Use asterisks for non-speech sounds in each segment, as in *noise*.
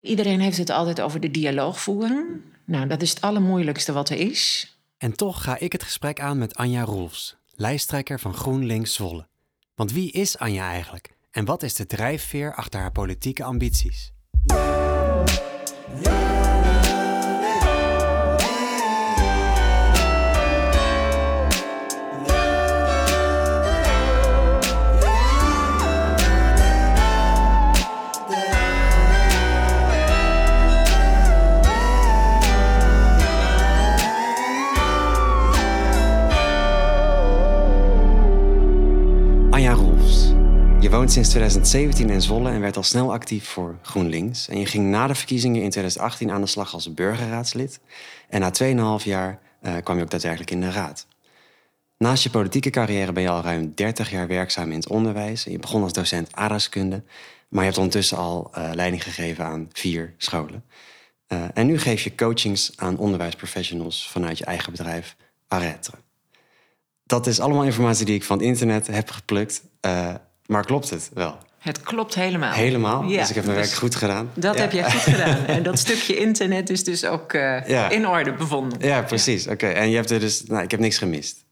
Iedereen heeft het altijd over de dialoog voeren. Nou, dat is het allermoeilijkste wat er is. En toch ga ik het gesprek aan met Anja Roelfs, lijsttrekker van GroenLinks Zwolle. Want wie is Anja eigenlijk? En wat is de drijfveer achter haar politieke ambities? Woont sinds 2017 in Zwolle en werd al snel actief voor GroenLinks. En je ging na de verkiezingen in 2018 aan de slag als burgerraadslid. En na 2,5 jaar eh, kwam je ook daadwerkelijk in de raad. Naast je politieke carrière ben je al ruim 30 jaar werkzaam in het onderwijs. Je begon als docent aardrijkskunde, maar je hebt ondertussen al eh, leiding gegeven aan vier scholen. Eh, en nu geef je coachings aan onderwijsprofessionals vanuit je eigen bedrijf Arretre. Dat is allemaal informatie die ik van het internet heb geplukt. Maar klopt het wel? Het klopt helemaal. Helemaal? Ja, dus ik heb mijn dus werk goed gedaan? Dat Ja. heb jij goed gedaan. En dat *laughs* stukje internet is dus ook eh, Ja. in orde bevonden. Ja, precies. Oké, en je hebt er dus... Nou, ik heb niks gemist.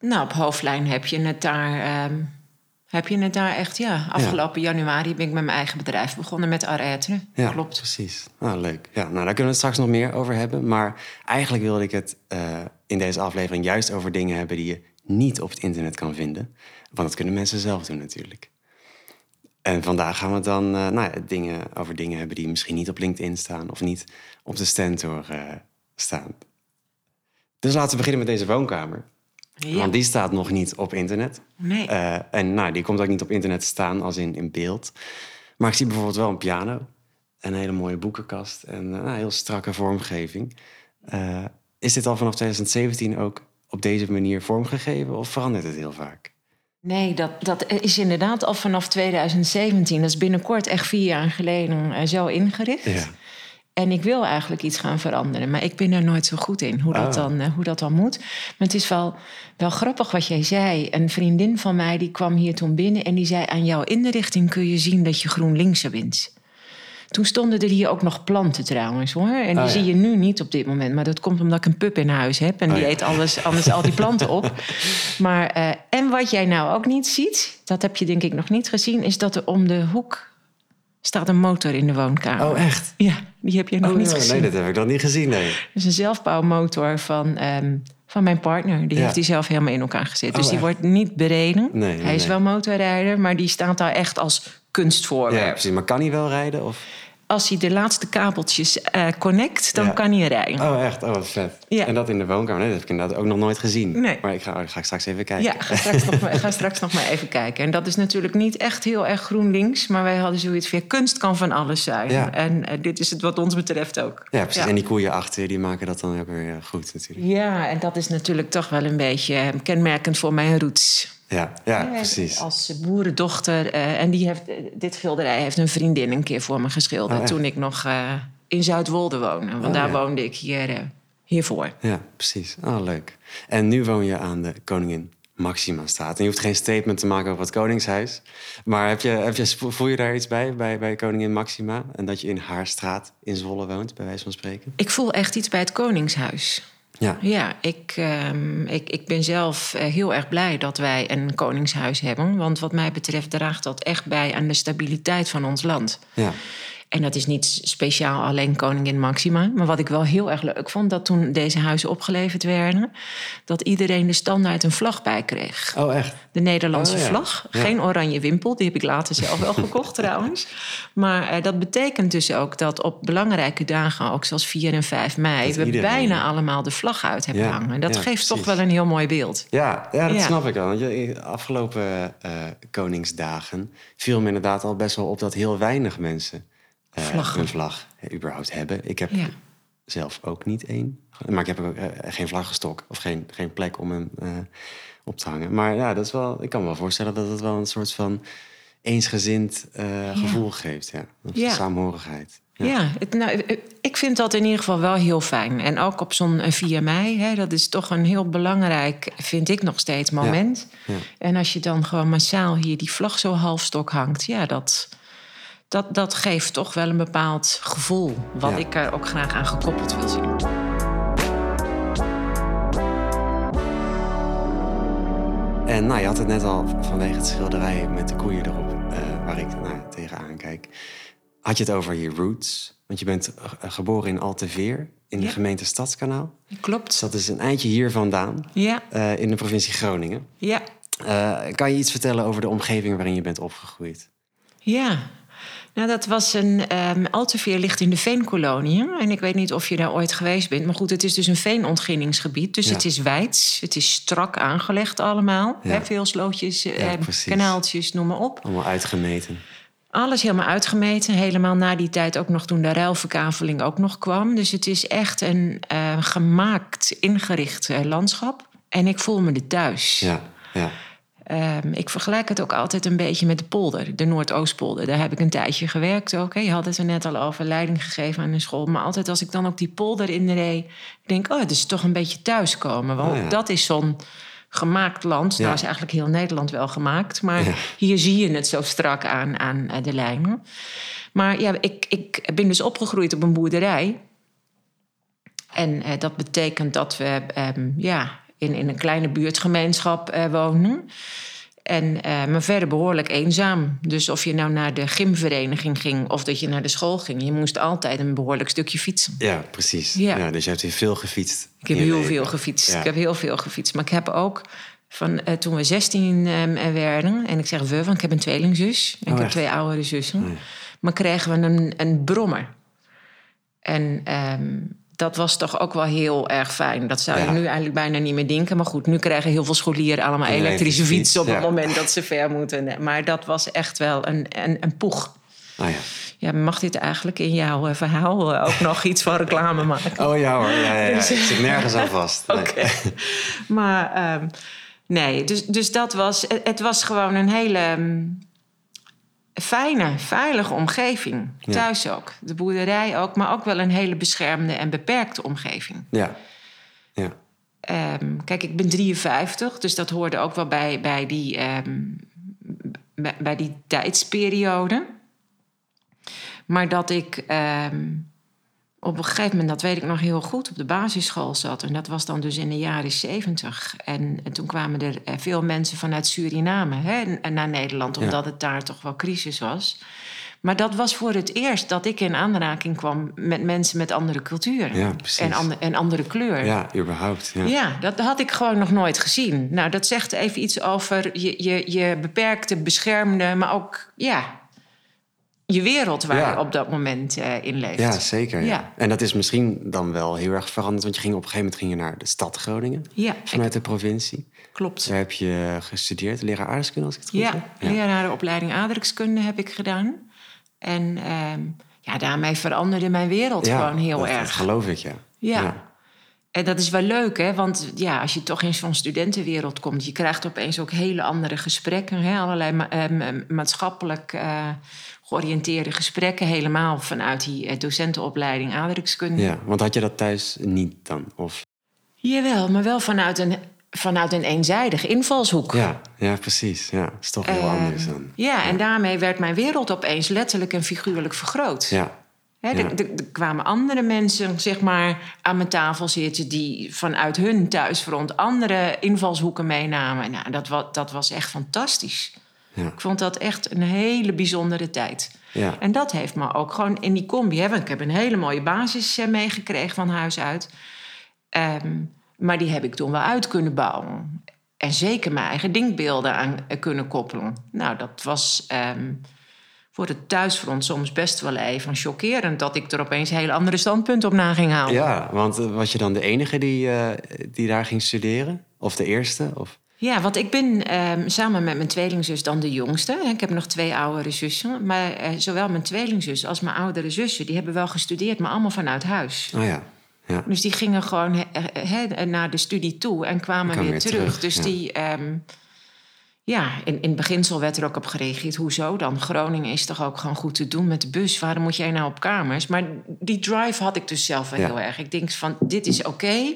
Nou, op hoofdlijn heb je het daar... ehm, heb je het daar echt, ja. Afgelopen januari ben ik met mijn eigen bedrijf begonnen met Arretre. Ja, Klopt. precies. Nou, leuk. Ja, nou, daar kunnen we het straks nog meer over hebben. Maar eigenlijk wilde ik het eh, in deze aflevering juist over dingen hebben... die je niet op het internet kan vinden. Want dat kunnen mensen zelf doen natuurlijk. En vandaag gaan we dan eh, nou ja, dingen, over dingen hebben die misschien niet op LinkedIn staan... of niet op de Stentor eh, staan. Dus laten we beginnen met deze woonkamer. Ja. Want die staat nog niet op internet. Nee. Eh, en nou, die komt ook niet op internet te staan als in, in beeld. Maar ik zie bijvoorbeeld wel een piano. Een hele mooie boekenkast. En een nou, heel strakke vormgeving. Is dit al vanaf 2017 ook op deze manier vormgegeven? Of verandert het heel vaak? Nee, dat, dat is inderdaad al vanaf 2017. Dat is binnenkort echt vier jaar geleden eh, zo ingericht. Ja. En ik wil eigenlijk iets gaan veranderen, maar ik ben er nooit zo goed in hoe dat, Oh. dan, eh, hoe dat dan moet. Maar het is wel, wel grappig wat jij zei. Een vriendin van mij die kwam hier toen binnen en die zei: Aan jouw inrichting kun je zien dat je GroenLinkse bent. Toen stonden er hier ook nog planten trouwens hoor. En die Oh, ja. zie je nu niet op dit moment. Maar dat komt omdat ik een pup in huis heb. En Oh, die ja. eet alles, anders al die planten op. *laughs* Maar, eh, en wat jij nou ook niet ziet, dat heb je denk ik nog niet gezien, is dat er om de hoek staat een motor in de woonkamer. Oh, echt? Ja, die heb je nog Oh, niet ja, gezien. nee, dat heb ik nog niet gezien. Nee. Dat is een zelfbouwmotor van, ehm, van mijn partner. Die Ja. heeft hij zelf helemaal in elkaar gezet. Oh, dus die echt? wordt niet bereden. Nee, nee, hij is nee. wel motorrijder, maar die staat daar echt als kunstvoorwerp. Ja, precies. Maar kan hij wel rijden? Of? Als hij de laatste kabeltjes eh, connect, dan Ja. kan hij rijden. Oh, echt? Oh, wat vet. Ja. En dat in de woonkamer? Nee, dat heb ik inderdaad ook nog nooit gezien. Nee. Maar ik ga, ik ga straks even kijken. Ja, ga straks, nog maar, ga straks nog maar even kijken. En dat is natuurlijk niet echt heel erg GroenLinks. Maar wij hadden zoiets van, kunst kan van alles zijn. Ja. En eh, dit is het wat ons betreft ook. Ja, precies. En die koeien achter, die maken dat dan ook weer eh, goed natuurlijk. Ja, en dat is natuurlijk toch wel een beetje kenmerkend voor mijn roots. Ja, ja, precies. Als boerendochter. eh, en die heeft, eh, dit schilderij heeft een vriendin een keer voor me geschilderd. Oh, toen ik nog eh, in Zuidwolde woonde. Want Oh, daar ja. woonde ik hier, hiervoor. Ja, precies. Oh, leuk. En nu woon je aan de Koningin Maxima-straat. En je hoeft geen statement te maken over het Koningshuis. Maar heb je, heb je, voel je daar iets bij, bij, bij Koningin Maxima? En dat je in haar straat in Zwolle woont, bij wijze van spreken? Ik voel echt iets bij het Koningshuis. Ja, Ja, ik, ehm, ik, ik ben zelf eh, heel erg blij dat wij een koningshuis hebben. Want wat mij betreft draagt dat echt bij aan de stabiliteit van ons land. ja. En dat is niet speciaal alleen koningin Maxima. Maar wat ik wel heel erg leuk vond, dat toen deze huizen opgeleverd werden... dat iedereen de standaard een vlag bij kreeg. Oh, echt? De Nederlandse Oh, ja. vlag. Ja. Geen oranje wimpel. Die heb ik later zelf wel *laughs* gekocht trouwens. Maar eh, dat betekent dus ook dat op belangrijke dagen... ook zoals 4 en 5 mei... Dat we iedereen- bijna allemaal de vlag uit hebben Ja, hangen. En dat geeft toch wel een heel mooi beeld. Ja, ja dat snap ik wel. Want je, afgelopen eh, Koningsdagen viel me inderdaad al best wel op... dat heel weinig mensen Vlaggen. een vlag überhaupt hebben. Ik heb Ja. zelf ook niet één. Maar ik heb ook eh, geen vlaggenstok of geen, geen plek om hem eh, op te hangen. Maar ja, dat is wel, ik kan me wel voorstellen dat het wel een soort van eensgezind gevoel geeft. Ja. Ja. Saamhorigheid. Ja, het, nou, ik vind dat in ieder geval wel heel fijn. En ook op zo'n eh, 4 mei, hè, dat is toch een heel belangrijk, vind ik nog steeds, moment. Ja. En als je dan gewoon massaal hier die vlag zo halfstok hangt, ja, dat, dat, dat geeft toch wel een bepaald gevoel. Wat Ja. ik er ook graag aan gekoppeld wil zien. En nou, je had het net al vanwege het schilderij met de koeien erop, eh, waar ik naar tegenaan kijk. Had je het over je roots? Want je bent eh, geboren in Alteveer, in de Ja. gemeente Stadskanaal. Dus Klopt. dat is een eindje hier vandaan, Ja, eh, in de provincie Groningen. ja, kan je iets vertellen over de omgeving waarin je bent opgegroeid? ja. Nou, dat was een. ehm Alteveer ligt in de veenkoloniën. En ik weet niet of je daar ooit geweest bent. Maar goed, het is dus een veenontginningsgebied. Dus Ja. het is wijds. Het is strak aangelegd allemaal. Ja. Veel slootjes, Ja, precies. kanaaltjes, noem maar op. Allemaal uitgemeten. Alles helemaal uitgemeten. Helemaal na die tijd ook nog toen de ruilverkaveling ook nog kwam. Dus het is echt een eh, gemaakt, ingericht eh, landschap. En ik voel me er thuis. Ja, ja. Ehm, ik vergelijk het ook altijd een beetje met de polder, de Noordoostpolder. Daar heb ik een tijdje gewerkt ook. Hè. Je had het er net al over, leiding gegeven aan een school. Maar altijd als ik dan ook die polder inreed, denk ik... oh, het is toch een beetje thuiskomen. Want Oh ja. dat is zo'n gemaakt land. Ja. Nou is eigenlijk heel Nederland wel gemaakt. Maar Ja. hier zie je het zo strak aan, aan eh, de lijnen. Maar ja, ik, ik ben dus opgegroeid op een boerderij. En eh, dat betekent dat we ehm, ja, in, in een kleine buurtgemeenschap eh, wonen. En, eh, maar verder behoorlijk eenzaam. Dus of je nou naar de gymvereniging ging of dat je naar de school ging, je moest altijd een behoorlijk stukje fietsen. Ja, precies. Ja. Ja. dus je hebt hier veel gefietst. Ik heb heel veel gefietst. Ja. Ik heb heel veel gefietst. Maar ik heb ook van eh, toen we 16 eh, werden, en ik zeg we, want ik heb een tweelingzus. En Oh, ik heb echt? twee oudere zussen. Oh. Maar kregen we een, een brommer. En ehm, dat was toch ook wel heel erg fijn. Dat zou Ja. je nu eigenlijk bijna niet meer denken. Maar goed, nu krijgen heel veel scholieren allemaal elektrische elektrische fietsen op fiets, het moment dat ze ver moeten. Maar dat was echt wel een, een, een poeg. Oh, ja. Ja, mag dit eigenlijk in jouw eh, verhaal eh, ook nog iets van reclame maken? oh ja hoor, ja, ja, ja. Dus- ik zit nergens aan vast. *laughs* Nee. Oké. Maar ehm, nee, dus, dus dat was... Het, het was gewoon een hele ehm, fijne, veilige omgeving. Ja. Thuis ook. De boerderij ook, maar ook wel een hele beschermde en beperkte omgeving. Ja. ja. Ehm, kijk, ik ben 53, dus dat hoorde ook wel bij, bij, die, ehm, bij, bij die tijdsperiode. Maar dat ik ehm, op een gegeven moment, dat weet ik nog heel goed, op de basisschool zat. En dat was dan dus in de jaren 70. En, en toen kwamen er eh, veel mensen vanuit Suriname hè, naar Nederland, Ja. omdat het daar toch wel crisis was. Maar dat was voor het eerst dat ik in aanraking kwam met mensen met andere culturen. Ja, en, en andere kleur. Ja, überhaupt. Ja. Ja, dat had ik gewoon nog nooit gezien. Nou, dat zegt even iets over je, je, je beperkte, beschermde, maar ook ja, je wereld waar Ja. je op dat moment eh, in leeft. Ja, zeker. Ja. Ja. En dat is misschien dan wel heel erg veranderd, want je ging op een gegeven moment ging je naar de stad Groningen Ja, vanuit de provincie. klopt. Daar heb je gestudeerd, leraar aardrijkskunde als ik het goed Ja, heb. lerarenopleiding aardrijkskunde heb ik gedaan. En ehm, ja, daarmee veranderde mijn wereld gewoon heel dat, erg. Dat geloof ik, ja. Ja. En dat is wel leuk, hè? Want ja, als je toch in zo'n studentenwereld komt, je krijgt opeens ook hele andere gesprekken. Hè? Allerlei ma- eh, ma- maatschappelijk eh, georiënteerde gesprekken, helemaal vanuit die eh, docentenopleiding aardrijkskunde. Ja, want had je dat thuis niet dan? Of... Jawel, maar wel vanuit een, vanuit een eenzijdige invalshoek. Ja, ja, precies. Ja, is toch heel Eh, anders dan. Ja, en daarmee werd mijn wereld opeens letterlijk en figuurlijk vergroot. Ja, er, er- er kwamen andere mensen zeg maar, aan mijn tafel zitten... die vanuit hun thuisfront andere invalshoeken meenamen. Nou, dat, was, dat was echt fantastisch. Ja, Ik vond dat echt een hele bijzondere tijd. ja. En dat heeft me ook gewoon in die combi... Hè, want ik heb een hele mooie basis eh, meegekregen van huis uit. Ehm, maar die heb ik toen wel uit kunnen bouwen. En zeker mijn eigen denkbeelden aan eh, kunnen koppelen. Nou, dat was... ehm, voor het thuisfront soms best wel even chockerend... dat ik er opeens hele andere standpunten op na ging halen. Ja, want eh, was je dan de enige die, die daar ging studeren? Of de eerste? Of... Ja, want ik ben ehm, samen met mijn tweelingzus dan de jongste. Ik heb nog twee oudere zussen. Maar eh, zowel mijn tweelingzus als mijn oudere zussen... die hebben wel gestudeerd, maar allemaal vanuit huis. Oh ja, ja. Dus die gingen gewoon he- he- naar de studie toe en kwamen weer, weer terug. terug, Dus ja. die... ehm, ja, in, in beginsel werd er ook op gereageerd. Hoezo dan? Groningen is toch ook gewoon goed te doen met de bus? Waarom moet jij nou op kamers? Maar die drive had ik dus zelf wel Ja. heel erg. Ik denk van, dit is oké.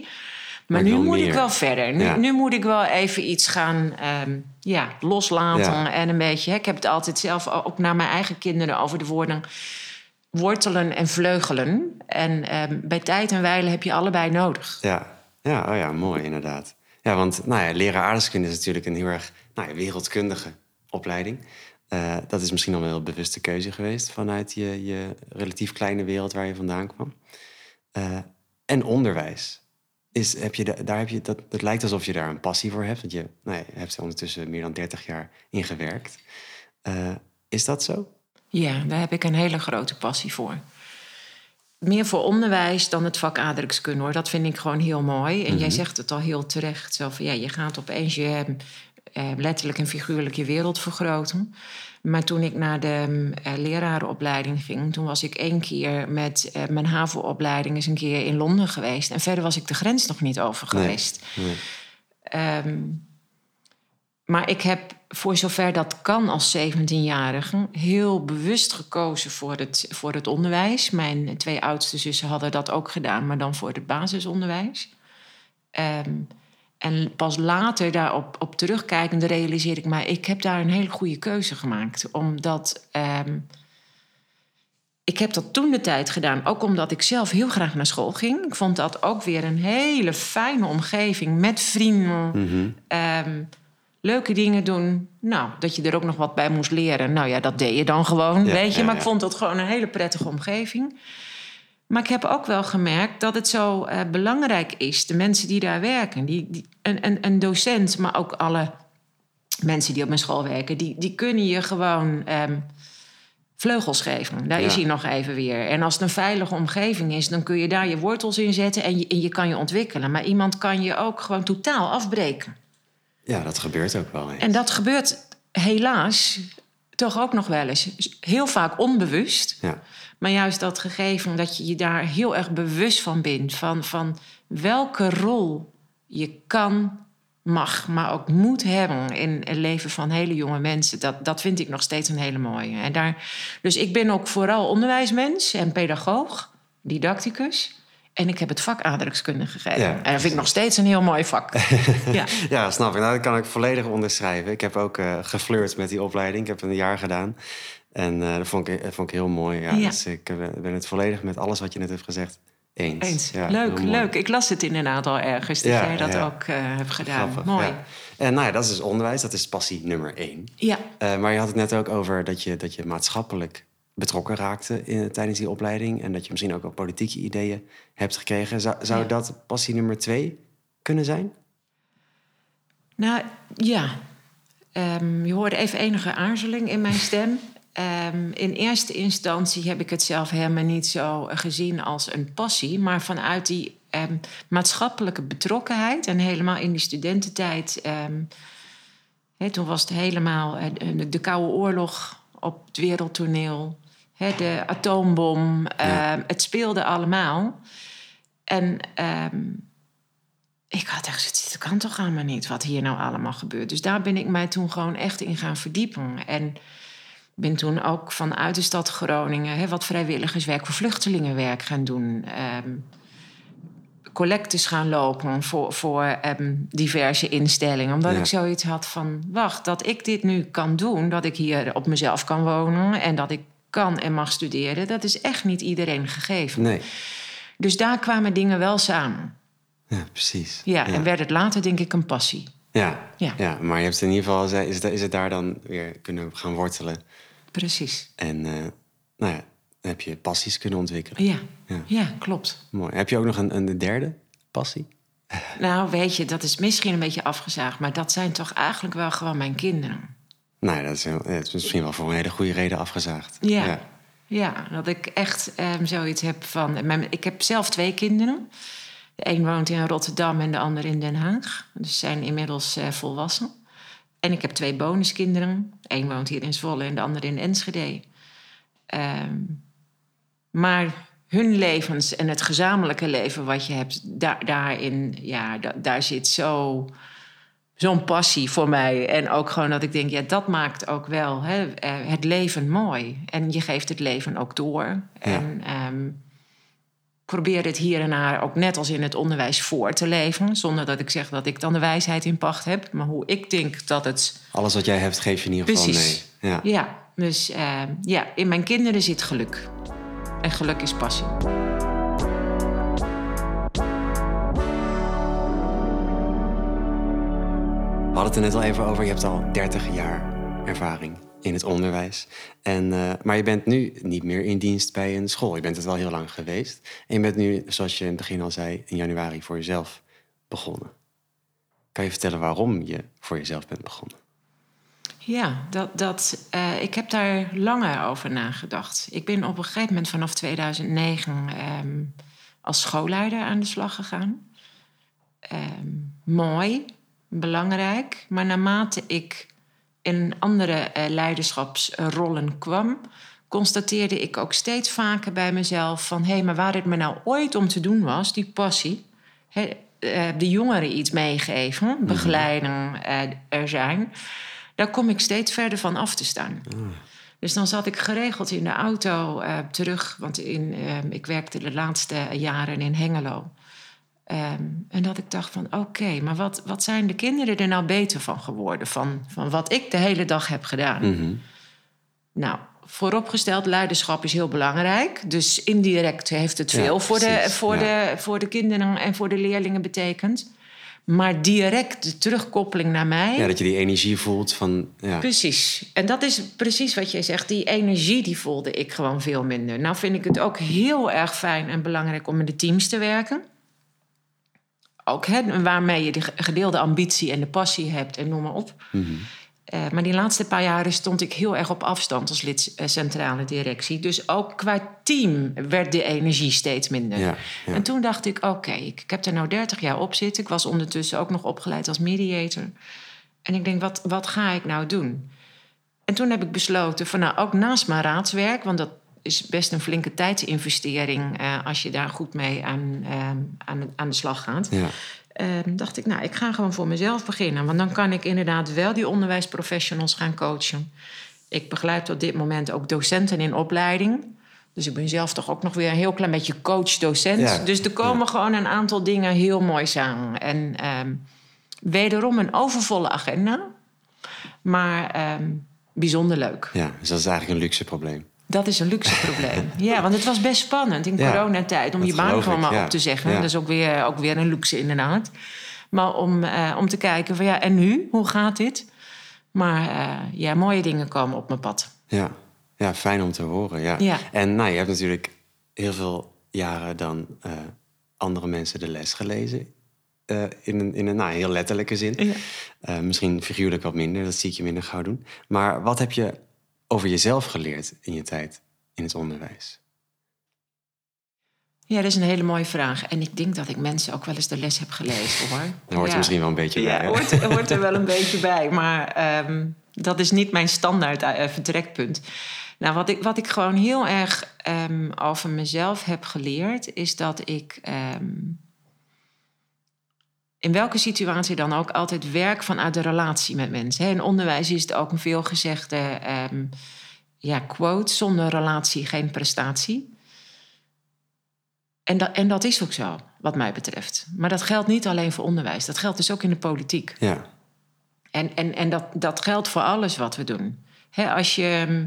Maar, nu moet ik wel verder. Nu, Ja. nu moet ik wel even iets gaan ehm, ja, loslaten. Ja. En een beetje. hè, Ik heb het altijd zelf ook naar mijn eigen kinderen over de woorden wortelen en vleugelen. En ehm, bij tijd en wijle heb je allebei nodig. Ja, ja, oh ja, mooi inderdaad. Ja, want nou ja, leraar aardrijkskunde is natuurlijk een heel erg nou ja, wereldkundige opleiding. Eh, dat is misschien al wel een heel bewuste keuze geweest vanuit je, je relatief kleine wereld waar je vandaan kwam. Eh, en onderwijs. Is, heb je da- daar heb je, dat, het lijkt alsof je daar een passie voor hebt. Want je, nou je hebt er ondertussen meer dan 30 jaar in gewerkt. Eh, is dat zo? Ja, daar heb ik een hele grote passie voor. Meer voor onderwijs dan het vak aardrijkskunde hoor. Dat vind ik gewoon heel mooi. En jij zegt het al heel terecht. Zo van, ja, je gaat opeens je eh, letterlijk en figuurlijk je wereld vergroten. Maar toen ik naar de eh, lerarenopleiding ging, toen was ik één keer met eh, mijn HAVO-opleiding eens een keer in Londen geweest. En verder was ik de grens nog niet over geweest. Nee. Ehm, maar ik heb voor zover dat kan als 17-jarige heel bewust gekozen voor het, voor het onderwijs. Mijn twee oudste zussen hadden dat ook gedaan, maar dan voor het basisonderwijs. Ehm, en pas later daarop op terugkijkende realiseerde ik mij... ik heb daar een hele goede keuze gemaakt. Omdat ehm, ik heb dat toen de tijd gedaan. Ook omdat ik zelf heel graag naar school ging. Ik vond dat ook weer een hele fijne omgeving met vrienden. Mhm. Ehm, leuke dingen doen. Nou, dat je er ook nog wat bij moest leren. Nou ja, dat deed je dan gewoon, Ja, weet je. ja, maar ik vond dat gewoon een hele prettige omgeving. Maar ik heb ook wel gemerkt dat het zo eh, belangrijk is... de mensen die daar werken. Die, die, een, een, een docent, maar ook alle mensen die op mijn school werken... die, die kunnen je gewoon ehm, vleugels geven. Daar is hij nog even weer. En als het een veilige omgeving is... dan kun je daar je wortels in zetten en je, en je kan je ontwikkelen. Maar iemand kan je ook gewoon totaal afbreken. Ja, dat gebeurt ook wel eens. En dat gebeurt helaas toch ook nog wel eens. Heel vaak onbewust. Ja. Maar juist dat gegeven dat je je daar heel erg bewust van bent. Van, van welke rol je kan, mag, maar ook moet hebben in het leven van hele jonge mensen. Dat, dat vind ik nog steeds een hele mooie. En daar, dus ik ben ook vooral onderwijsmens en pedagoog, didacticus. En ik heb het vak aardrijkskunde gegeven. Ja. En dat vind ik nog steeds een heel mooi vak. *laughs* ja. Ja, snap ik. Nou, dat kan ik volledig onderschrijven. Ik heb ook eh geflirt met die opleiding. Ik heb een jaar gedaan. En eh, dat, vond ik, dat vond ik heel mooi. Ja, Ja. Dus ik eh, ben het volledig met alles wat je net hebt gezegd eens. Leuk, leuk. Ik las het inderdaad al ergens dat jij dat ook hebt gedaan. Grappig, Mooi. En nou ja, dat is dus onderwijs. Dat is passie nummer één. Ja. Maar je had het net ook over dat je, dat je maatschappelijk betrokken raakte in, tijdens die opleiding. En dat je misschien ook wel politieke ideeën hebt gekregen. Zou, zou Ja. dat passie nummer twee kunnen zijn? Nou ja, Ehm, je hoorde even enige aarzeling in mijn stem. Ehm, in eerste instantie heb ik het zelf helemaal niet zo gezien als een passie, maar vanuit die ehm, maatschappelijke betrokkenheid en helemaal in die studententijd. toen was het helemaal eh, de, de Koude Oorlog op het wereldtoneel, hè, de atoombom, Ja. ehm, het speelde allemaal. En ehm, ik had echt zoiets, dat kan toch allemaal niet wat hier nou allemaal gebeurt. Dus daar ben ik mij toen gewoon echt in gaan verdiepen. En ben toen ook vanuit de stad Groningen hè, wat vrijwilligerswerk voor vluchtelingenwerk gaan doen. Ehm, collectes gaan lopen voor, voor diverse instellingen. Omdat Ja. ik zoiets had van, wacht, dat ik dit nu kan doen... dat ik hier op mezelf kan wonen en dat ik kan en mag studeren... dat is echt niet iedereen gegeven. Nee. Dus daar kwamen dingen wel samen. Ja, precies. Ja, en werd het later denk ik een passie. Ja. Ja. Ja. maar je hebt in ieder geval, is het, is het daar dan weer kunnen gaan wortelen. Precies. En eh, nou ja, heb je passies kunnen ontwikkelen. Ja, Ja. ja klopt. Mooi. Heb je ook nog een, een derde passie? *laughs* Nou, weet je, dat is misschien een beetje afgezaagd... maar dat zijn toch eigenlijk wel gewoon mijn kinderen. Nou, dat is, het is misschien wel voor een hele goede reden afgezaagd. Ja, ja. ja. dat ik echt ehm, zoiets heb van... Mijn, ik heb zelf twee kinderen. De een woont in Rotterdam en de ander in Den Haag. Dus ze zijn inmiddels eh, volwassen. En ik heb twee bonuskinderen. Eén woont hier in Zwolle en de ander in Enschede. Ehm, maar hun levens en het gezamenlijke leven wat je hebt... Daar, daarin, ja, da- daar zit zo zo'n passie voor mij. En ook gewoon dat ik denk, ja, dat maakt ook wel hè, eh, het leven mooi. En je geeft het leven ook door. En ehm, probeer het hier en daar ook net als in het onderwijs voor te leven. Zonder dat ik zeg dat ik dan de wijsheid in pacht heb. Maar hoe ik denk dat het. Alles wat jij hebt, geef je in ieder geval Precies. mee. Ja. Ja, dus eh, ja, in mijn kinderen zit geluk. En geluk is passie. Hadden het er net al even over. Je hebt al 30 jaar ervaring in het onderwijs. En, eh, maar je bent nu niet meer in dienst bij een school. Je bent het wel heel lang geweest. En je bent nu, zoals je in het begin al zei, in januari voor jezelf begonnen. Kan je vertellen waarom je voor jezelf bent begonnen? Ja, dat, dat, eh, ik heb daar langer over nagedacht. Ik ben op een gegeven moment vanaf 2009 ehm, als schoolleider aan de slag gegaan. Ehm, mooi, belangrijk. Maar naarmate ik in andere eh, leiderschapsrollen kwam, constateerde ik ook steeds vaker bij mezelf van hé, hey, maar waar het me nou ooit om te doen was, die passie, hè, eh, de jongeren iets meegeven, begeleiden eh, er zijn, daar kom ik steeds verder van af te staan. Dus dan zat ik geregeld in de auto terug, want in, ik werkte de laatste jaren in Hengelo. Ehm, en dat ik dacht van oké, maar wat, wat zijn de kinderen er nou beter van geworden? Van, van wat ik de hele dag heb gedaan. Mhm. Nou, vooropgesteld, leiderschap is heel belangrijk. Dus indirect heeft het Ja, veel voor, de, voor, ja. de, voor de kinderen en voor de leerlingen betekend. Maar direct de terugkoppeling naar mij. Ja, dat je die energie voelt van... Ja, Precies. En dat is precies wat jij zegt. Die energie die voelde ik gewoon veel minder. Nou vind ik het ook heel erg fijn en belangrijk om in de teams te werken. Ook hè, waarmee je de gedeelde ambitie en de passie hebt en noem maar op. Mhm. Eh, maar die laatste paar jaren stond ik heel erg op afstand als lid eh, centrale directie. Dus ook qua team werd de energie steeds minder. Ja, ja. En toen dacht ik, oké, ik, ik heb er nou 30 jaar op zitten. Ik was ondertussen ook nog opgeleid als mediator. En ik denk, wat, wat ga ik nou doen? En toen heb ik besloten van nou, ook naast mijn raadswerk... want dat is best een flinke tijdsinvestering... eh, als je daar goed mee aan, eh, aan, aan de slag gaat... ja. Ehm, dacht ik, nou, ik ga gewoon voor mezelf beginnen. Want dan kan ik inderdaad wel die onderwijsprofessionals gaan coachen. Ik begeleid op dit moment ook docenten in opleiding. Dus ik ben zelf toch ook nog weer een heel klein beetje coach-docent. Ja, Dus er komen gewoon een aantal dingen heel mooi samen. En ehm, wederom een overvolle agenda. Maar ehm, bijzonder leuk. ja, dus dat is eigenlijk een luxe probleem. Dat is een luxe probleem. *laughs* Ja, want het was best spannend in Ja, coronatijd om je baan gewoon maar ja. op te zeggen. Ja. Dat is ook weer, ook weer een luxe inderdaad. Maar om, eh, om te kijken van ja, en nu? Hoe gaat dit? Maar eh, ja, mooie dingen komen op mijn pad. Ja, ja fijn om te horen. Ja. Ja. En nou, je hebt natuurlijk heel veel jaren dan eh, andere mensen de les gelezen. in een, in een nou, heel letterlijke zin. Ja. Misschien figuurlijk wat minder, dat zie ik je minder gauw doen. Maar wat heb je over jezelf geleerd in je tijd in het onderwijs? Ja, dat is een hele mooie vraag. En ik denk dat ik mensen ook wel eens de les heb gelezen hoor. *laughs* Daar hoort ja. er misschien wel een beetje Ja, bij. hè? hoort, hoort er wel een beetje bij. Maar ehm, dat is niet mijn standaard eh, vertrekpunt. Nou, wat ik, wat ik gewoon heel erg ehm, over mezelf heb geleerd, is dat ik ehm, in welke situatie dan ook altijd werk vanuit de relatie met mensen. In onderwijs is het ook een veelgezegde ehm ja, quote: zonder relatie geen prestatie. En dat, en dat is ook zo, wat mij betreft. Maar dat geldt niet alleen voor onderwijs, dat geldt dus ook in de politiek. Ja, En, en, en dat, dat geldt voor alles wat we doen. Als je,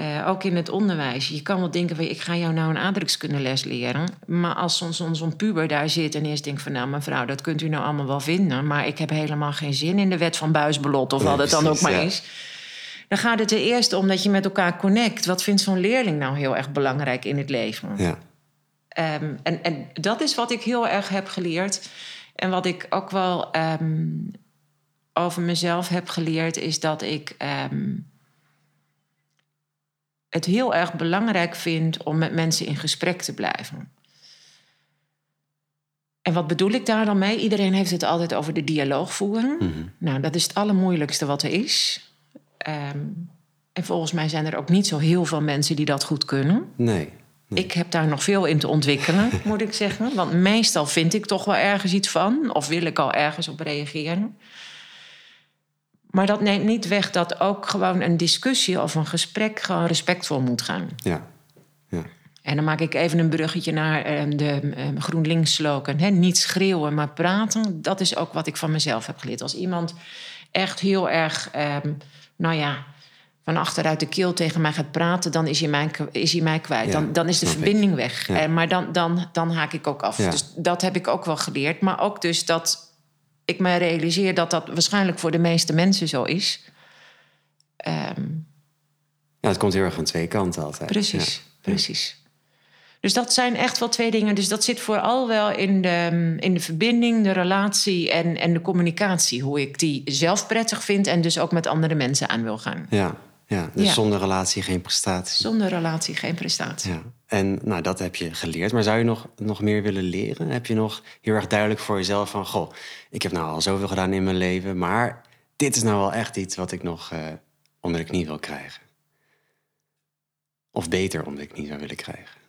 eh, ook in het onderwijs, je kan wel denken... van, ik ga jou nou een aardrijkskundeles leren. Maar als zo'n zo'n puber daar zit en eerst denkt van... nou mevrouw, dat kunt u nou allemaal wel vinden... maar ik heb helemaal geen zin in de wet van Buisbelot... of Nee, wat het dan ook maar ja. is. Dan gaat het er eerst om dat je met elkaar connect. Wat vindt zo'n leerling nou heel erg belangrijk in het leven? ja, Ehm, en, en dat is wat ik heel erg heb geleerd. En wat ik ook wel ehm, over mezelf heb geleerd, is dat ik ehm, het heel erg belangrijk vind om met mensen in gesprek te blijven. En wat bedoel ik daar dan mee? Iedereen heeft het altijd over de dialoog voeren. Mhm. Nou, dat is het allermoeilijkste wat er is. Ehm, en volgens mij zijn er ook niet zo heel veel mensen die dat goed kunnen. nee. Ik heb daar nog veel in te ontwikkelen, *laughs* moet ik zeggen. Want meestal vind ik toch wel ergens iets van, of wil ik al ergens op reageren. Maar dat neemt niet weg dat ook gewoon een discussie of een gesprek gewoon respectvol moet gaan. Ja, ja, En dan maak ik even een bruggetje naar eh, de eh, GroenLinks slogan. Niet schreeuwen, maar praten. Dat is ook wat ik van mezelf heb geleerd. Als iemand echt heel erg, ehm, nou ja, van achteruit de keel tegen mij gaat praten, dan is hij mij, is hij mij kwijt. Ja, dan, dan is de ik. verbinding weg. Ja. En, maar dan, dan, dan haak ik ook af. Ja. Dus dat heb ik ook wel geleerd. Maar ook dus dat ik me realiseer dat dat waarschijnlijk voor de meeste mensen zo is. Ehm, Ja, het komt heel erg aan twee kanten altijd. Precies, Ja. precies. Dus dat zijn echt wel twee dingen. Dus dat zit vooral wel in de, in de verbinding, de relatie en, en de communicatie. Hoe ik die zelf prettig vind en dus ook met andere mensen aan wil gaan. Ja, ja. dus Ja. zonder relatie geen prestatie. Zonder relatie geen prestatie. Ja. En nou, dat heb je geleerd. Maar zou je nog, nog meer willen leren? Heb je nog heel erg duidelijk voor jezelf van... goh, ik heb nou al zoveel gedaan in mijn leven... maar dit is nou wel echt iets wat ik nog eh, onder de knie wil krijgen? Of beter onder de knie zou willen krijgen?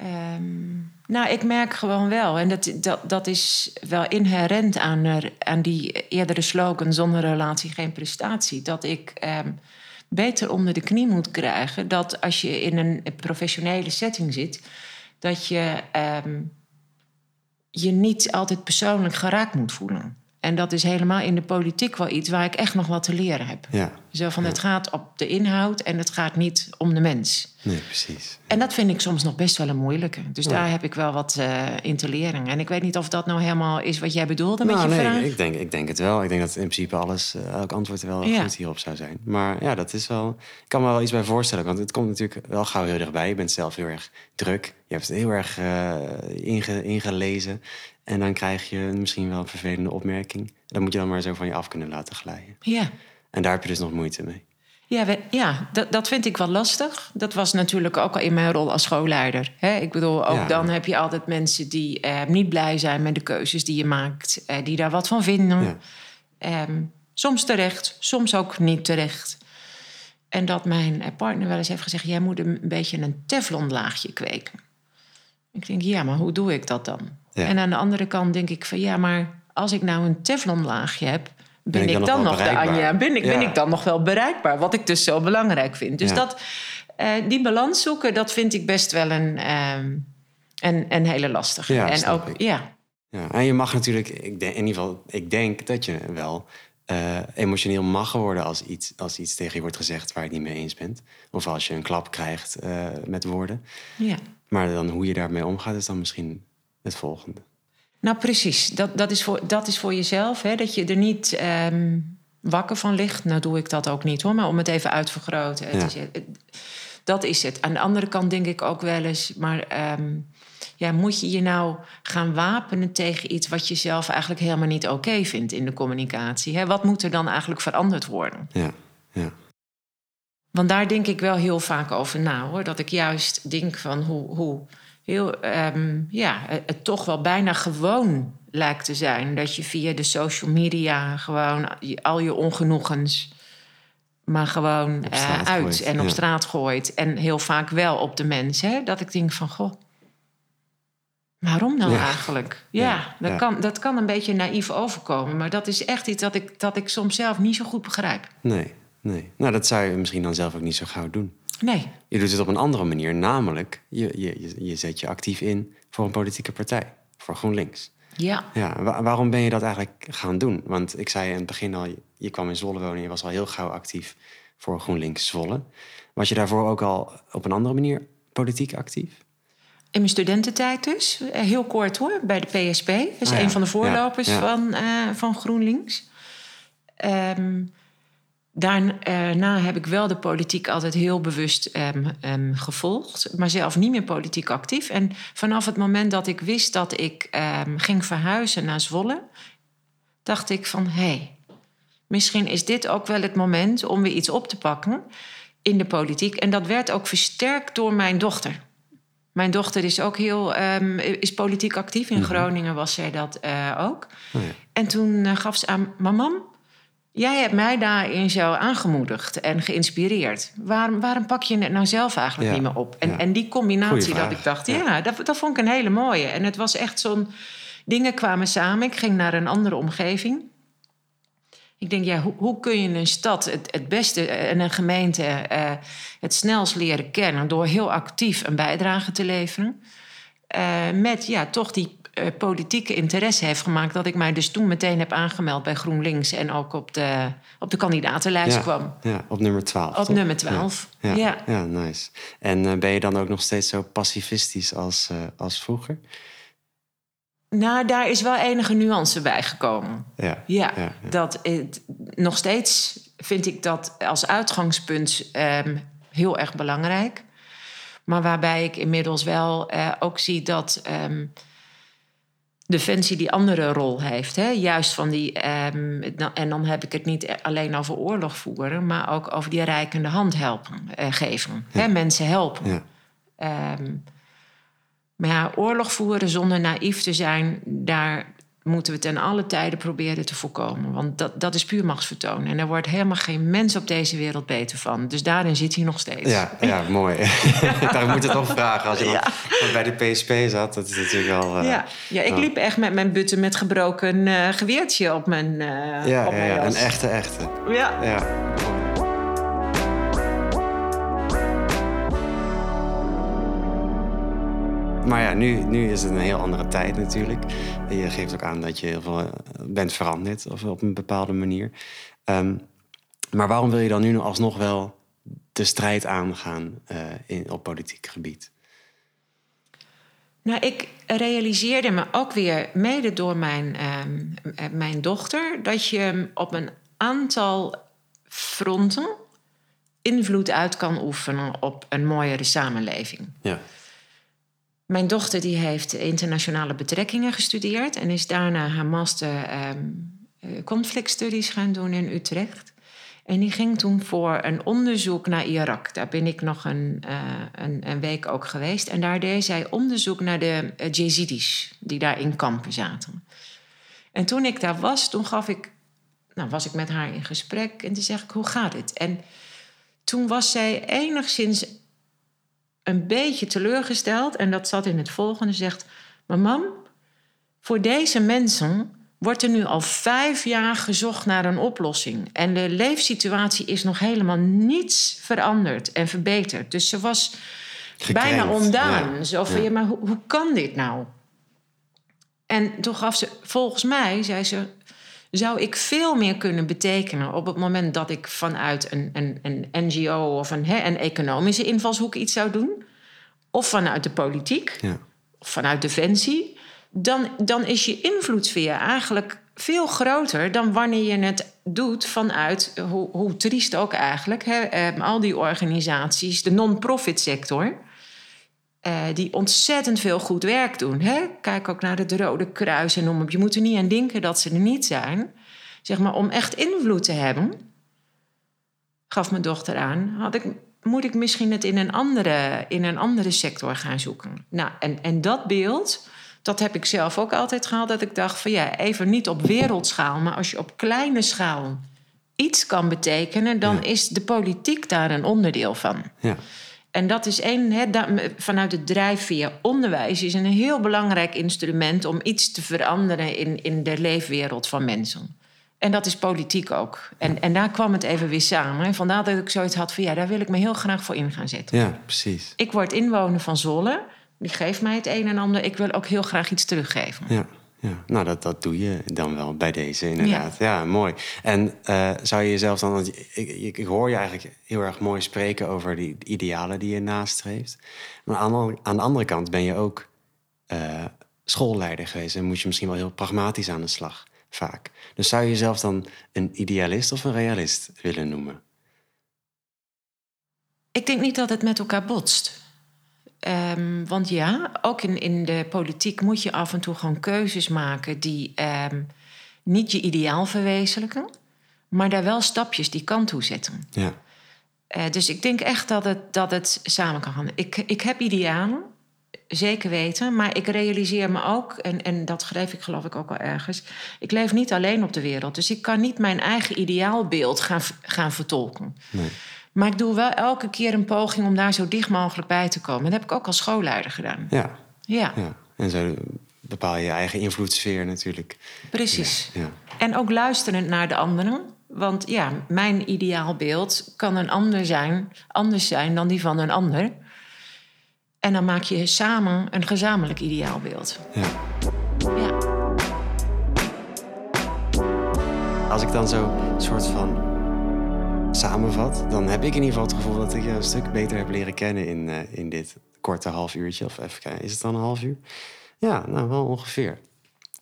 Ehm, nou, ik merk gewoon wel, en dat, dat, dat is wel inherent aan, er, aan die eerdere slogan: zonder relatie geen prestatie. Dat ik ehm, beter onder de knie moet krijgen dat als je in een professionele setting zit, dat je ehm, je niet altijd persoonlijk geraakt moet voelen. En dat is helemaal in de politiek wel iets waar ik echt nog wat te leren heb. Ja, Zo van het gaat op de inhoud en het gaat niet om de mens. nee, precies. En dat vind ik soms nog best wel een moeilijke. Dus Ja. daar heb ik wel wat eh, in te leren. En ik weet niet of dat nou helemaal is wat jij bedoelde met nou, je nee, vraag. ik denk, ik denk het wel. Ik denk dat in principe alles, eh, elk antwoord wel goed hierop zou zijn. Maar ja, dat is wel... Ik kan me wel iets bij voorstellen. Want het komt natuurlijk wel gauw heel dichtbij. Je bent zelf heel erg druk. Je hebt het heel erg eh, inge- ingelezen. En dan krijg je misschien wel een vervelende opmerking. Dat moet je dan maar zo van je af kunnen laten glijden. Ja, En daar heb je dus nog moeite mee. ja, we- ja dat, dat vind ik wel lastig. Dat was natuurlijk ook al in mijn rol als schoolleider. Hè? Ik bedoel, ook Ja. dan heb je altijd mensen die eh, niet blij zijn met de keuzes die je maakt. eh, die daar wat van vinden. Ja. Ehm, soms terecht, soms ook niet terecht. En dat mijn eh, partner wel eens heeft gezegd... jij moet een beetje een teflonlaagje kweken. Ik denk, ja, maar hoe doe ik dat dan? Ja. En aan de andere kant denk ik van... ja, maar als ik nou een teflonlaagje heb... ben, ik dan, nog de? Anja? Ben ik, ben ik dan nog wel bereikbaar? Wat ik dus zo belangrijk vind. Dus Ja. dat, eh, die balans zoeken, dat vind ik best wel een, ehm, een, een hele lastige. Ja, en ook, ik. ja, Ja, en je mag natuurlijk, ik denk, in ieder geval, ik denk dat je wel eh, emotioneel mag worden als iets, als iets tegen je wordt gezegd waar je het niet mee eens bent. Of als je een klap krijgt eh, met woorden. ja. Maar dan hoe je daarmee omgaat is dan misschien het volgende. Nou, precies. Dat, dat, is, voor, dat is voor jezelf. Hè? Dat je er niet ehm, wakker van ligt. Nou doe ik dat ook niet hoor. Maar om het even uit te vergroten. Het Ja. is, het- dat is het. Aan de andere kant denk ik ook wel eens... maar ehm, ja, moet je je nou gaan wapenen tegen iets... wat je zelf eigenlijk helemaal niet oké vindt in de communicatie? Hè? Wat moet er dan eigenlijk veranderd worden? Ja, ja, Want daar denk ik wel heel vaak over na hoor. Dat ik juist denk van hoe, hoe heel, ehm, ja, het, toch wel bijna gewoon lijkt te zijn. Dat je via de social media gewoon al je ongenoegens maar gewoon eh, uit gooit, en op straat gooit. En heel vaak wel op de mensen. Hè? Dat ik denk van, goh, waarom nou Ja. eigenlijk? Ja, Ja, dat. Kan, dat kan een beetje naïef overkomen. Maar dat is echt iets dat ik, dat ik soms zelf niet zo goed begrijp. nee, nee. Nou, dat zou je misschien dan zelf ook niet zo gauw doen. Nee, Je doet het op een andere manier, namelijk je, je, je- zet je actief in voor een politieke partij, voor GroenLinks. ja. Ja, wa- waarom ben je dat eigenlijk gaan doen? Want ik zei in het begin al, je, kwam in Zwolle wonen... je was al heel gauw actief voor GroenLinks Zwolle. Was je daarvoor ook al op een andere manier politiek actief? In mijn studententijd dus, eh, heel kort hoor, bij de PSP. Dat is Ah ja, een van de voorlopers ja, ja. Van, eh, van GroenLinks. Ehm, daarna heb ik wel de politiek altijd heel bewust ehm, ehm, gevolgd. Maar zelf niet meer politiek actief. En vanaf het moment dat ik wist dat ik ehm, ging verhuizen naar Zwolle... dacht ik van, hé, hey, misschien is dit ook wel het moment om weer iets op te pakken in de politiek. En dat werd ook versterkt door mijn dochter. Mijn dochter is ook heel is politiek actief. In Groningen was zij dat eh, ook. Oh ja. En toen eh, gaf ze aan, mam, jij hebt mij daarin zo aangemoedigd en geïnspireerd. Waarom, waarom pak je het nou zelf eigenlijk Ja, niet meer op? En, ja. en die combinatie dat ik dacht, ja. ja, dat, dat vond ik een hele mooie. En het was echt zo'n, dingen kwamen samen. Ik ging naar een andere omgeving. Ik denk, ja, hoe, hoe kun je een stad het, het beste en een gemeente eh, het snelst leren kennen door heel actief een bijdrage te leveren? Eh, met ja, toch die eh, politieke interesse heeft gemaakt dat ik mij dus toen meteen heb aangemeld bij GroenLinks en ook op de, op de kandidatenlijst Ja, kwam. ja, op nummer 12. Op toch? nummer 12. Ja, Ja. ja. nice. En eh, ben je dan ook nog steeds zo pacifistisch als, eh, als vroeger? Nou, daar is wel enige nuance bij gekomen. Ja. Ja, ja, dat het, nog steeds vind ik dat als uitgangspunt ehm, heel erg belangrijk. Maar waarbij ik inmiddels wel eh, ook zie dat ehm, Defensie die andere rol heeft. Hè? Juist van die. ehm, dan- en dan heb ik het niet alleen over oorlog voeren, maar ook over die reikende hand helpen, eh, geven. Hè? Mensen helpen. Ja. Ehm, maar ja, oorlog voeren zonder naïef te zijn, daar moeten we ten alle tijden proberen te voorkomen. Want dat, dat is puur machtsvertoon. En er wordt helemaal geen mens op deze wereld beter van. Dus daarin zit hij nog steeds. Ja, ja, mooi. *laughs* Daar moet het toch vragen. Als je dan bij de PSP zat, dat is natuurlijk wel... eh, Ja, ja, ik liep echt met mijn butten met gebroken eh, geweertje op mijn, eh ja, op mijn ja, een echte, echte. Ja. Maar ja, nu, nu is het een heel andere tijd natuurlijk. Je geeft ook aan dat je heel veel eh, bent veranderd of op een bepaalde manier. Ehm, maar waarom wil je dan nu nog alsnog wel de strijd aangaan eh, in, op politiek gebied? Nou, ik realiseerde me ook weer, mede door mijn, ehm, eh, mijn dochter, dat je op een aantal fronten invloed uit kan oefenen op een mooiere samenleving. Ja, Mijn dochter die heeft internationale betrekkingen gestudeerd en is daarna haar master ehm, eh, conflict studies gaan doen in Utrecht. En die ging toen voor een onderzoek naar Irak. Daar ben ik nog een, eh, een, een week ook geweest. En daar deed zij onderzoek naar de uh, Jezidis die daar in kampen zaten. En toen ik daar was, toen gaf ik, nou, was ik met haar in gesprek en toen zeg ik, hoe gaat het? En toen was zij enigszins een beetje teleurgesteld. En dat zat in het volgende. Zegt, maar mam, voor deze mensen wordt er nu al vijf jaar gezocht naar een oplossing. En de leefsituatie is nog helemaal niets veranderd en verbeterd. Dus ze was bijna ondaan. ja. Zo van, Ja. ja, maar hoe, hoe kan dit nou? En toen gaf ze, volgens mij, zei ze... zou ik veel meer kunnen betekenen op het moment dat ik vanuit een, een, een NGO of een, hè, een economische invalshoek iets zou doen, of vanuit de politiek, ja, of vanuit defensie, dan, dan is je invloedssfeer eigenlijk veel groter dan wanneer je het doet vanuit, hoe, hoe triest ook eigenlijk, hè, eh, al die organisaties, de non-profit sector. Eh, die ontzettend veel goed werk doen. Hè? Kijk ook naar het Rode Kruis en noem op. Je moet er niet aan denken dat ze er niet zijn. Zeg maar, om echt invloed te hebben, gaf mijn dochter aan, had ik, moet ik misschien het in een andere, in een andere sector gaan zoeken. Nou, en, en dat beeld, dat heb ik zelf ook altijd gehad, dat ik dacht van ja, even niet op wereldschaal, maar als je op kleine schaal iets kan betekenen, dan Ja. is de politiek daar een onderdeel van. ja. En dat is één, vanuit de drijfveer. Onderwijs is een heel belangrijk instrument om iets te veranderen in, in de leefwereld van mensen. En dat is politiek ook. En, en daar kwam het even weer samen. En vandaar dat ik zoiets had van ja, daar wil ik me heel graag voor in gaan zetten. ja precies. Ik word inwoner van Zolle. Die geeft mij het een en ander. Ik wil ook heel graag iets teruggeven. Ja, ja. nou dat, dat doe je dan wel bij deze inderdaad. Ja, mooi. En eh, zou je jezelf dan... want Ik, ik, hoor je eigenlijk heel erg mooi spreken over die idealen die je nastreeft. Maar aan, de- aan de andere kant ben je ook eh, schoolleider geweest... en moet je misschien wel heel pragmatisch aan de slag, vaak. Dus zou je jezelf dan een idealist of een realist willen noemen? Ik denk niet dat het met elkaar botst. Ehm, want ja, ook in, in de politiek moet je af en toe gewoon keuzes maken die ehm, niet je ideaal verwezenlijken, maar daar wel stapjes die kant toe zetten. Ja, Eh, dus ik denk echt dat het, dat het samen kan gaan. Ik, ik heb idealen, zeker weten, maar ik realiseer me ook, en, en dat schreef ik geloof ik ook al ergens, ik leef niet alleen op de wereld. Dus ik kan niet mijn eigen ideaalbeeld gaan, gaan vertolken. nee. Maar ik doe wel elke keer een poging om daar zo dicht mogelijk bij te komen. Dat heb ik ook als schoolleider gedaan. Ja, Ja, ja. En zo bepaal je je eigen invloedssfeer natuurlijk. Precies. Ja. En ook luisterend naar de anderen. Want ja, mijn ideaalbeeld kan een ander zijn, anders zijn dan die van een ander. En dan maak je samen een gezamenlijk ideaalbeeld. ja. Ja. Als ik dan zo een soort van samenvat, dan heb ik in ieder geval het gevoel dat ik je een stuk beter heb leren kennen in, eh, in dit korte half uurtje. Of even kijken, is het dan een half uur? Ja, nou wel ongeveer.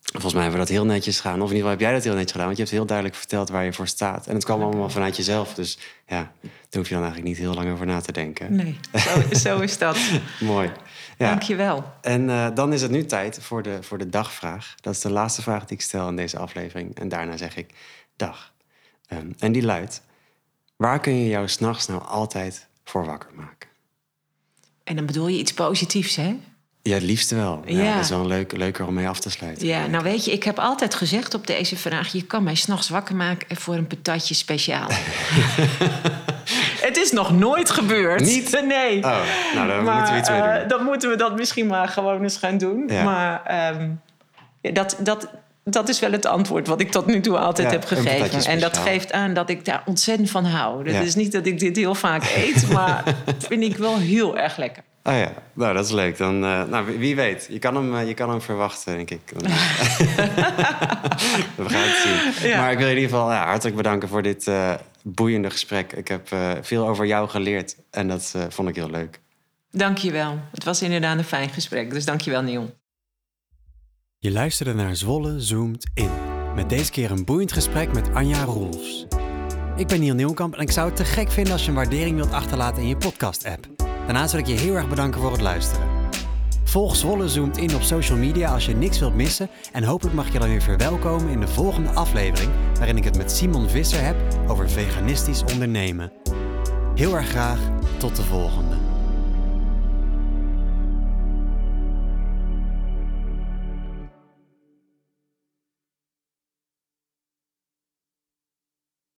Volgens mij hebben we dat heel netjes gedaan. Of in ieder geval heb jij dat heel netjes gedaan. Want je hebt heel duidelijk verteld waar je voor staat. En het kwam allemaal vanuit jezelf. Dus ja, daar hoef je dan eigenlijk niet heel lang over na te denken. Nee, zo, zo is dat. *laughs* Mooi. Ja. Dank je wel. En eh, dan is het nu tijd voor de, voor de dagvraag. Dat is de laatste vraag die ik stel in deze aflevering. En daarna zeg ik dag. Ehm, en die luidt: Waar kun je jou s'nachts nou altijd voor wakker maken? En dan bedoel je iets positiefs, hè? Ja, het liefste wel. Ja, Ja. Dat is wel een leuk, leuker om mee af te sluiten. Ja, nou weet je, ik heb altijd gezegd op deze vraag... je kan mij s'nachts wakker maken voor een patatje speciaal. *laughs* Het is nog nooit gebeurd. Niet? *laughs* Nee. Oh, nou, maar moeten we iets mee doen. dan moeten we dat misschien maar gewoon eens gaan doen. Ja. Maar ehm, dat, dat, dat is wel het antwoord wat ik tot nu toe altijd Ja, heb gegeven. En dat geeft aan dat ik daar ontzettend van hou. Dat Ja. is niet dat ik dit heel vaak *laughs* eet, maar vind ik wel heel erg lekker. Oh ja, nou dat is leuk. Dan, eh, nou, wie- weet, je kan hem, eh, je kan hem verwachten, denk ik. *laughs* We gaan het zien. Ja. Maar ik wil je in ieder geval ja, hartelijk bedanken voor dit eh, boeiende gesprek. Ik heb veel over jou geleerd en dat vond ik heel leuk. Dank je wel. Het was inderdaad een fijn gesprek, dus dank je wel, Neil. Je luisterde naar Zwolle Zoomt In. Met deze keer een boeiend gesprek met Anja Rolfs. Ik ben Niel Nieuwkamp en ik zou het te gek vinden als je een waardering wilt achterlaten in je podcast-app. Daarnaast wil ik je heel erg bedanken voor het luisteren. Volg Zwolle Zoomt In op social media als je niks wilt missen. En hopelijk mag je dan weer verwelkomen in de volgende aflevering... waarin ik het met Simon Visser heb over veganistisch ondernemen. Heel erg graag, tot de volgende.